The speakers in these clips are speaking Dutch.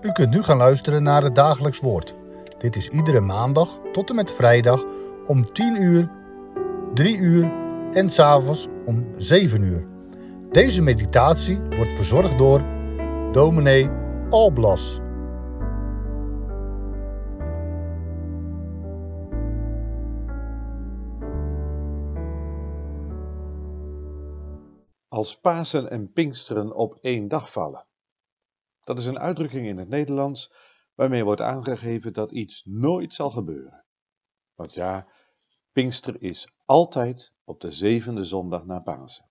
U kunt nu gaan luisteren naar het dagelijks woord. Dit is iedere maandag tot en met vrijdag om 10 uur, 3 uur en s'avonds om 7 uur. Deze meditatie wordt verzorgd door dominee Alblas. Als Pasen en Pinksteren op één dag vallen. Dat is een uitdrukking in het Nederlands waarmee wordt aangegeven dat iets nooit zal gebeuren. Want ja, Pinkster is altijd op de zevende zondag na Pasen.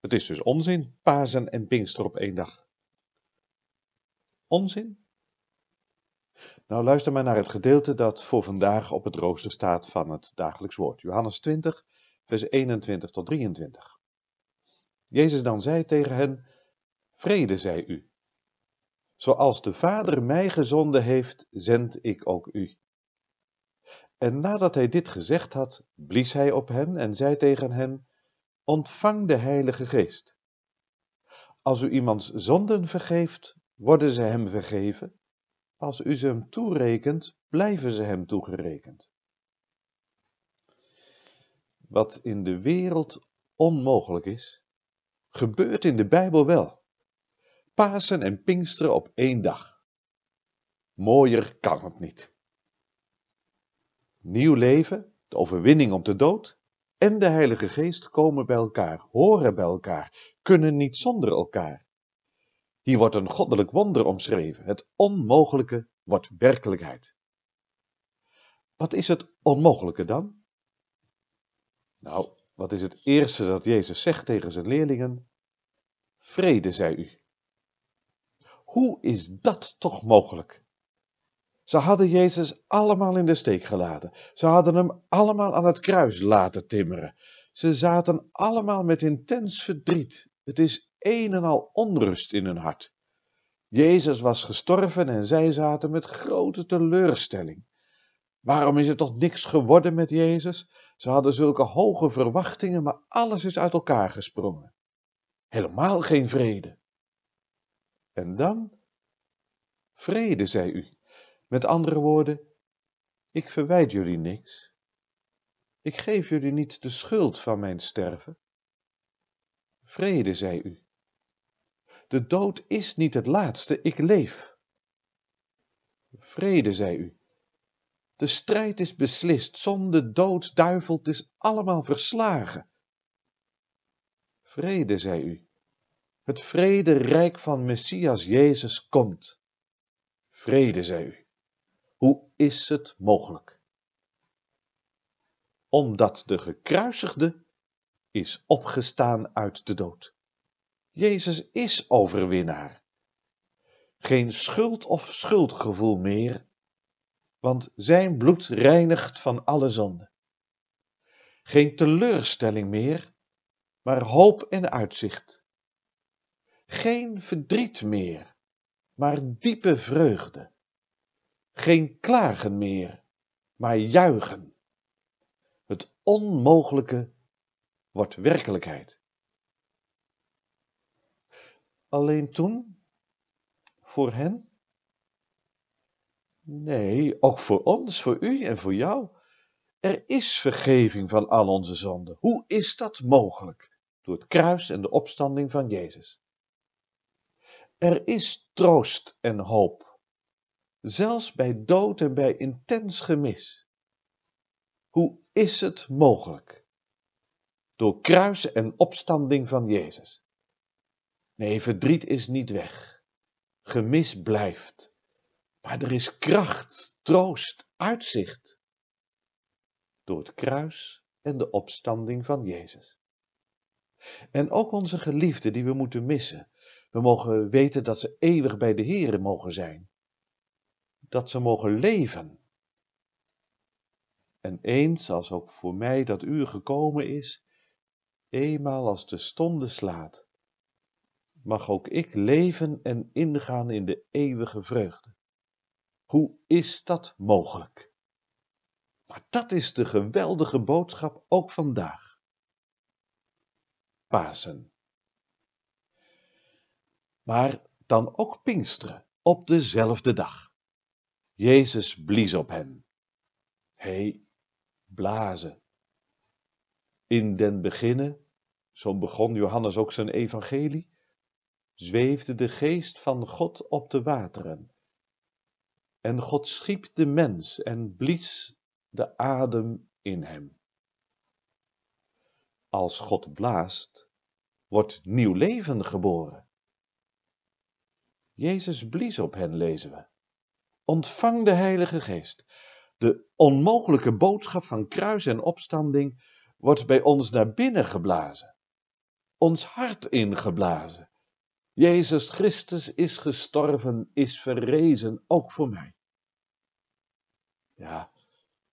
Het is dus onzin, Pasen en Pinkster op één dag. Onzin? Nou, luister maar naar het gedeelte dat voor vandaag op het rooster staat van het dagelijks woord. Johannes 20, vers 21 tot 23. Jezus dan zei tegen hen, vrede zij u. Zoals de Vader mij gezonden heeft, zend ik ook u. En nadat hij dit gezegd had, blies hij op hen en zei tegen hen, ontvang de Heilige Geest. Als u iemands zonden vergeeft, worden ze hem vergeven. Als u ze hem toerekent, blijven ze hem toegerekend. Wat in de wereld onmogelijk is, gebeurt in de Bijbel wel. Pasen en Pinksteren op één dag. Mooier kan het niet. Nieuw leven, de overwinning op de dood en de Heilige Geest komen bij elkaar, horen bij elkaar, kunnen niet zonder elkaar. Hier wordt een goddelijk wonder omschreven. Het onmogelijke wordt werkelijkheid. Wat is het onmogelijke dan? Nou, wat is het eerste dat Jezus zegt tegen zijn leerlingen? Vrede, zei u. Hoe is dat toch mogelijk? Ze hadden Jezus allemaal in de steek gelaten. Ze hadden hem allemaal aan het kruis laten timmeren. Ze zaten allemaal met intens verdriet. Het is een en al onrust in hun hart. Jezus was gestorven en zij zaten met grote teleurstelling. Waarom is er toch niks geworden met Jezus? Ze hadden zulke hoge verwachtingen, maar alles is uit elkaar gesprongen. Helemaal geen vrede. En dan? Vrede, zei u. Met andere woorden, ik verwijt jullie niks. Ik geef jullie niet de schuld van mijn sterven. Vrede, zei u. De dood is niet het laatste, ik leef. Vrede, zei u. De strijd is beslist, zonde, dood, duivel, het is allemaal verslagen. Vrede, zei u. Het vrederijk van Messias Jezus komt. Vrede, zei u. Hoe is het mogelijk? Omdat de gekruisigde is opgestaan uit de dood. Jezus is overwinnaar. Geen schuld of schuldgevoel meer, want zijn bloed reinigt van alle zonde. Geen teleurstelling meer, maar hoop en uitzicht. Geen verdriet meer, maar diepe vreugde. Geen klagen meer, maar juichen. Het onmogelijke wordt werkelijkheid. Alleen toen? Voor hen? Nee, ook voor ons, voor u en voor jou. Er is vergeving van al onze zonden. Hoe is dat mogelijk? Door het kruis en de opstanding van Jezus. Er is troost en hoop, zelfs bij dood en bij intens gemis. Hoe is het mogelijk? Door kruis en opstanding van Jezus. Nee, verdriet is niet weg. Gemis blijft. Maar er is kracht, troost, uitzicht. Door het kruis en de opstanding van Jezus. En ook onze geliefden die we moeten missen. We mogen weten dat ze eeuwig bij de Here mogen zijn. Dat ze mogen leven. En eens, als ook voor mij dat uur gekomen is, eenmaal als de stonde slaat, mag ook ik leven en ingaan in de eeuwige vreugde. Hoe is dat mogelijk? Maar dat is de geweldige boodschap ook vandaag. Pasen. Maar dan ook Pinksteren. op dezelfde dag. Jezus blies op hen. Hij blazen. In den beginne, zo begon Johannes ook zijn evangelie, zweefde de geest van God op de wateren. En God schiep de mens en blies de adem in hem. Als God blaast, wordt nieuw leven geboren. Jezus blies op hen, lezen we. Ontvang de Heilige Geest. De onmogelijke boodschap van kruis en opstanding wordt bij ons naar binnen geblazen, ons hart ingeblazen. Jezus Christus is gestorven, is verrezen, ook voor mij. Ja,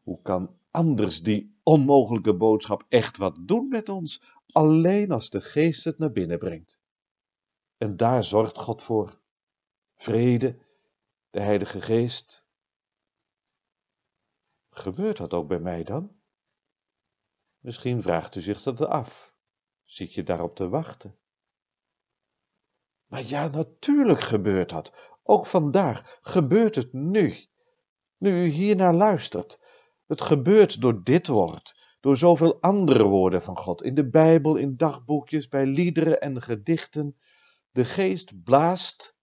hoe kan anders die onmogelijke boodschap echt wat doen met ons, alleen als de Geest het naar binnen brengt? En daar zorgt God voor. Vrede, de Heilige Geest. Gebeurt dat ook bij mij dan? Misschien vraagt u zich dat af. Zit je daarop te wachten? Maar ja, natuurlijk gebeurt dat. Ook vandaag gebeurt het nu. Nu u hiernaar luistert. Het gebeurt door dit woord, door zoveel andere woorden van God, in de Bijbel, in dagboekjes, bij liederen en gedichten. De geest blaast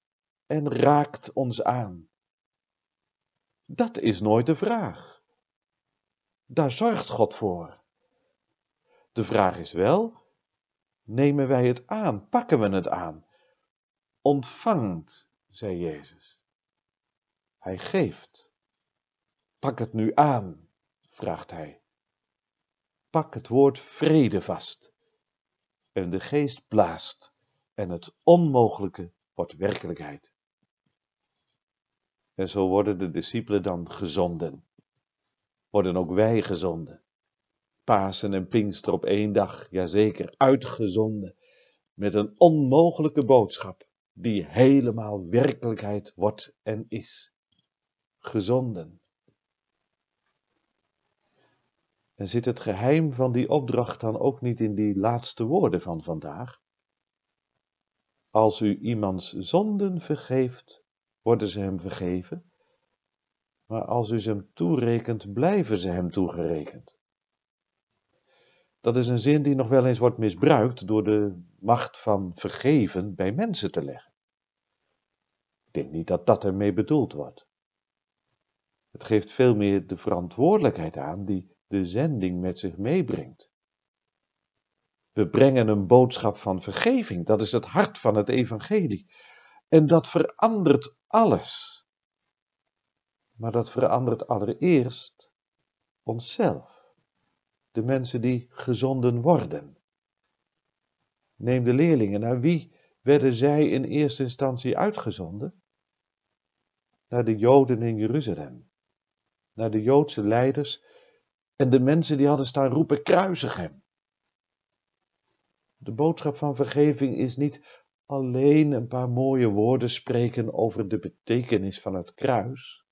en raakt ons aan. Dat is nooit de vraag. Daar zorgt God voor. De vraag is wel, nemen wij het aan, pakken we het aan? Ontvangt, zei Jezus. Hij geeft. Pak het nu aan, vraagt hij. Pak het woord vrede vast. En de geest blaast en het onmogelijke wordt werkelijkheid. En zo worden de discipelen dan gezonden. Worden ook wij gezonden. Pasen en Pinkster op één dag, jazeker, uitgezonden. Met een onmogelijke boodschap, die helemaal werkelijkheid wordt en is. Gezonden. En zit het geheim van die opdracht dan ook niet in die laatste woorden van vandaag? Als u iemands zonden vergeeft, worden ze hem vergeven. Maar als u ze hem toerekent, blijven ze hem toegerekend. Dat is een zin die nog wel eens wordt misbruikt door de macht van vergeven bij mensen te leggen. Ik denk niet dat dat ermee bedoeld wordt. Het geeft veel meer de verantwoordelijkheid aan die de zending met zich meebrengt. We brengen een boodschap van vergeving, dat is het hart van het evangelie. En dat verandert alles. Maar dat verandert allereerst onszelf de mensen die gezonden worden. Neem de leerlingen, naar wie werden zij in eerste instantie uitgezonden? Naar de Joden in Jeruzalem, naar de Joodse leiders en de mensen die hadden staan roepen: kruisig hem. De boodschap van vergeving is niet alleen een paar mooie woorden spreken over de betekenis van het kruis.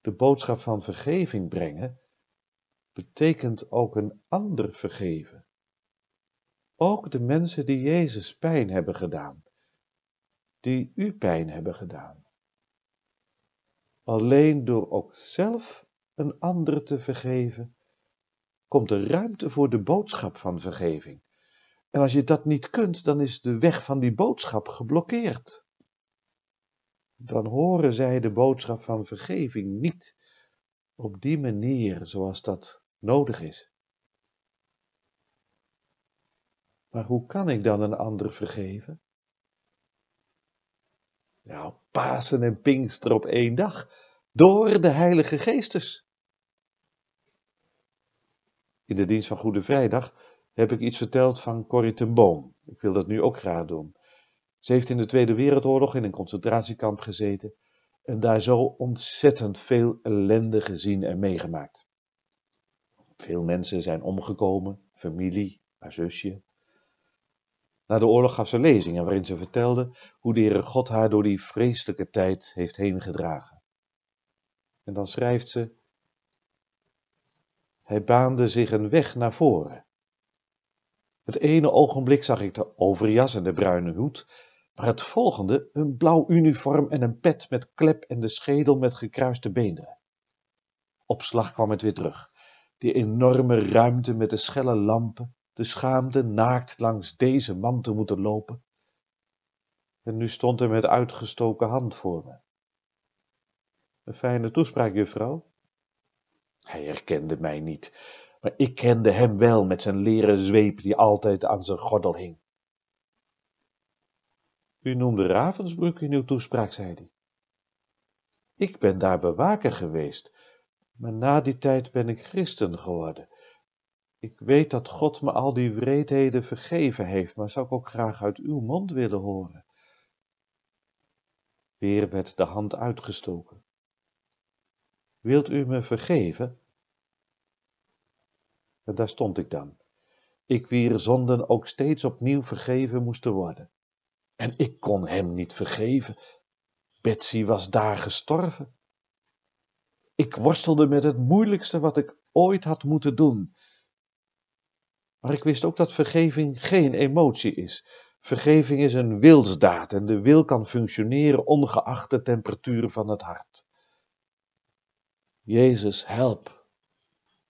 De boodschap van vergeving brengen betekent ook een ander vergeven. Ook de mensen die Jezus pijn hebben gedaan, die u pijn hebben gedaan. Alleen door ook zelf een ander te vergeven, komt er ruimte voor de boodschap van vergeving. En als je dat niet kunt, dan is de weg van die boodschap geblokkeerd. Dan horen zij de boodschap van vergeving niet op die manier zoals dat nodig is. Maar hoe kan ik dan een ander vergeven? Nou, Pasen en Pinkster op één dag, door de Heilige Geestes. In de dienst van Goede Vrijdag heb ik iets verteld van Corrie ten Boom. Ik wil dat nu ook graag doen. Ze heeft in de Tweede Wereldoorlog in een concentratiekamp gezeten en daar zo ontzettend veel ellende gezien en meegemaakt. Veel mensen zijn omgekomen, familie, haar zusje. Na de oorlog gaf ze lezingen waarin ze vertelde hoe de Heere God haar door die vreselijke tijd heeft heen gedragen. En dan schrijft ze, hij baande zich een weg naar voren. Het ene ogenblik zag ik de overjas en de bruine hoed, maar het volgende een blauw uniform en een pet met klep en de schedel met gekruiste beenderen. Op slag kwam het weer terug. Die enorme ruimte met de schelle lampen, de schaamte naakt langs deze man te moeten lopen. En nu stond hij met uitgestoken hand voor me. Een fijne toespraak, juffrouw. Hij herkende mij niet, maar ik kende hem wel met zijn leren zweep die altijd aan zijn gordel hing. U noemde Ravensbrück in uw toespraak, zei hij. Ik ben daar bewaker geweest, maar na die tijd ben ik christen geworden. Ik weet dat God me al die wreedheden vergeven heeft, maar zou ik ook graag uit uw mond willen horen. Weer werd de hand uitgestoken. Wilt u me vergeven? Daar stond ik dan. Ik wier zonden ook steeds opnieuw vergeven moesten worden. En ik kon hem niet vergeven. Betsy was daar gestorven. Ik worstelde met het moeilijkste wat ik ooit had moeten doen. Maar ik wist ook dat vergeving geen emotie is. Vergeving is een wilsdaad en de wil kan functioneren ongeacht de temperatuur van het hart. Jezus, help,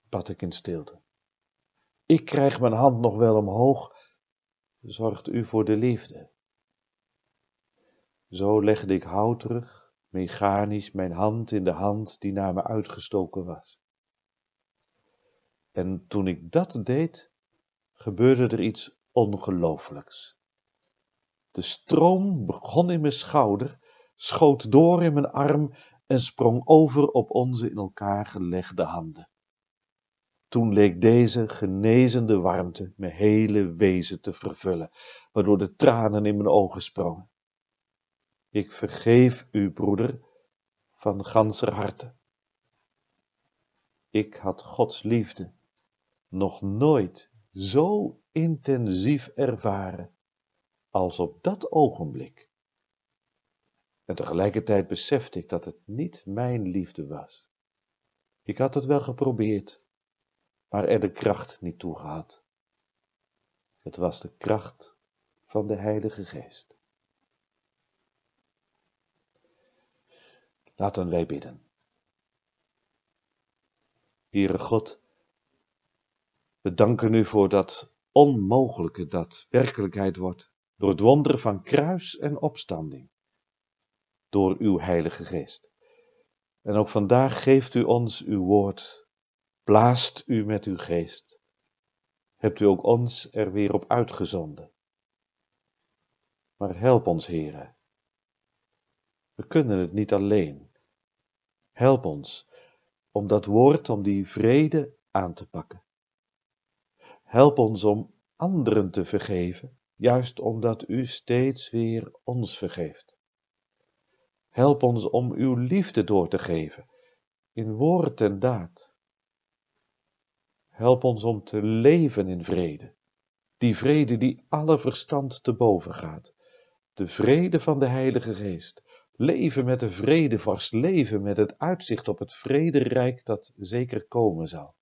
bad ik in stilte. Ik krijg mijn hand nog wel omhoog, zorgt u voor de liefde. Zo legde ik houterig, mechanisch mijn hand in de hand die naar me uitgestoken was. En toen ik dat deed, gebeurde er iets ongelooflijks. De stroom begon in mijn schouder, schoot door in mijn arm en sprong over op onze in elkaar gelegde handen. Toen leek deze genezende warmte mijn hele wezen te vervullen, waardoor de tranen in mijn ogen sprongen. Ik vergeef u, broeder, van ganser harte. Ik had Gods liefde nog nooit zo intensief ervaren als op dat ogenblik. En tegelijkertijd besefte ik dat het niet mijn liefde was. Ik had het wel geprobeerd, maar er de kracht niet toe gehad. Het was de kracht van de Heilige Geest. Laten wij bidden. Heere God, we danken u voor dat onmogelijke dat werkelijkheid wordt door het wonder van kruis en opstanding, door uw Heilige Geest. En ook vandaag geeft u ons uw woord, blaast u met uw geest. Hebt u ook ons er weer op uitgezonden. Maar help ons, Heere. We kunnen het niet alleen. Help ons om dat woord, om die vrede aan te pakken. Help ons om anderen te vergeven, juist omdat u steeds weer ons vergeeft. Help ons om uw liefde door te geven, in woord en daad. Help ons om te leven in vrede, die vrede die alle verstand te boven gaat, de vrede van de Heilige Geest, Leven met de vredevorst, leven met het uitzicht op het vrederijk dat zeker komen zal.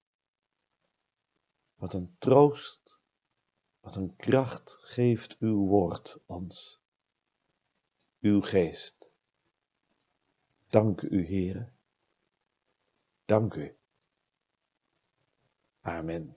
Wat een troost, wat een kracht geeft uw woord ons, uw geest. Dank u, Heere. Dank u. Amen.